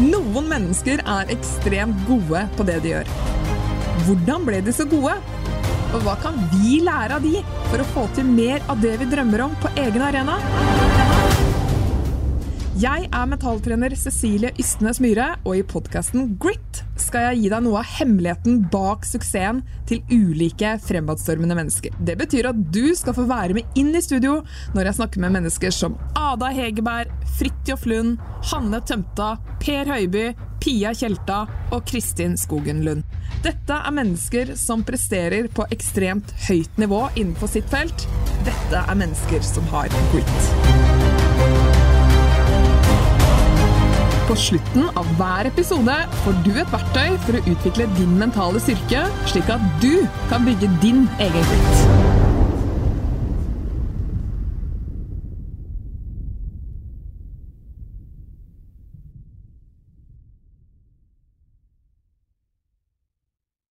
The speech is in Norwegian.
Noen mennesker er ekstremt gode på det de gjør. Hvordan ble de så gode? Og hva kan vi lære av de for å få til mer av det vi drømmer om på egen arena? Jeg er metalltrener Cecilie Ystnes Myhre, og i podkasten Grit skal jeg gi deg noe av hemmeligheten bak suksessen til ulike fremadstormende mennesker. Det betyr at du skal få være med inn i studio når jeg snakker med mennesker som Ada Hegerberg, Fridtjof Lund, Hanne Tømta, Per Høiby, Pia Tjelta og Kristin Skogen Lund. Dette er mennesker som presterer på ekstremt høyt nivå innenfor sitt felt. Dette er mennesker som har grit. På slutten av hver episode får du et verktøy for å utvikle din mentale styrke, slik at du kan bygge din egen grit.